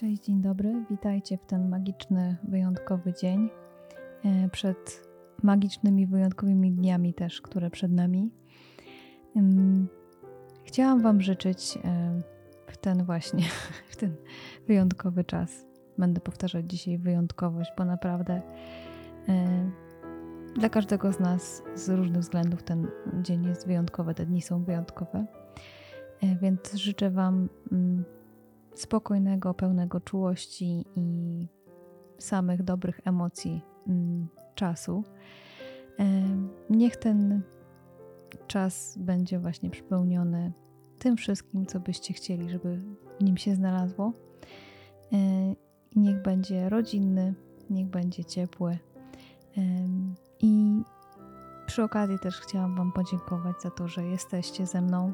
Cześć, dzień dobry. Witajcie w ten magiczny, wyjątkowy dzień. e, Przed magicznymi, wyjątkowymi dniami też, które przed nami. Chciałam Wam życzyć e, w ten właśnie, w ten wyjątkowy czas. Będę powtarzać dzisiaj wyjątkowość, bo naprawdę e, dla każdego z nas z różnych względów ten dzień jest wyjątkowy, te dni są wyjątkowe. Więc życzę Wam mm, spokojnego, pełnego czułości i samych dobrych emocji mm, czasu. Niech ten czas będzie właśnie przypełniony tym wszystkim, co byście chcieli, żeby w nim się znalazło. E, niech będzie rodzinny, niech będzie ciepły. I przy okazji też chciałam Wam podziękować za to, że jesteście ze mną.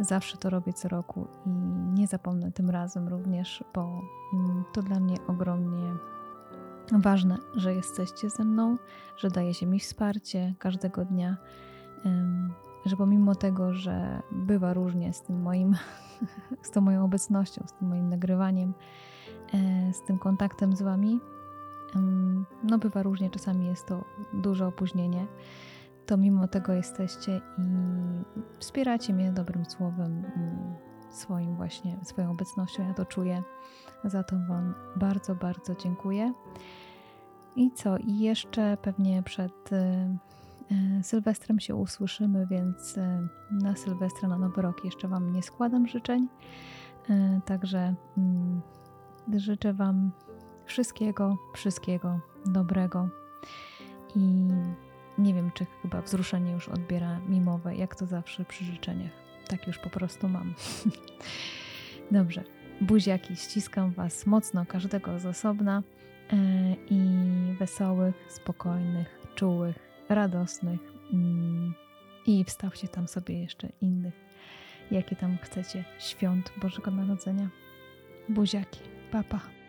Zawsze to robię co roku i nie zapomnę tym razem również, bo mm, to dla mnie ogromnie ważne, że jesteście ze mną, że dajecie mi wsparcie każdego dnia, że pomimo tego, że bywa różnie z tym moim, z tą moją obecnością, z tym moim nagrywaniem, e, z tym kontaktem z wami, no bywa różnie, czasami jest to duże opóźnienie, to mimo tego jesteście i wspieracie mnie dobrym słowem, swoim właśnie, swoją obecnością. Ja to czuję. Za to Wam bardzo, bardzo dziękuję. I co? I jeszcze pewnie przed y, y, Sylwestrem się usłyszymy, więc y, na Sylwestra, na Nowy Rok jeszcze Wam nie składam życzeń. Także mm, życzę Wam wszystkiego, wszystkiego dobrego i nie wiem, czy chyba wzruszenie już odbiera mimowe, jak to zawsze przy życzeniach. Tak już po prostu mam. Dobrze. Buziaki, ściskam Was mocno, każdego z osobna e, i wesołych, spokojnych, czułych, radosnych mm, i wstawcie tam sobie jeszcze innych, jakie tam chcecie świąt Bożego Narodzenia. Buziaki, papa. Pa.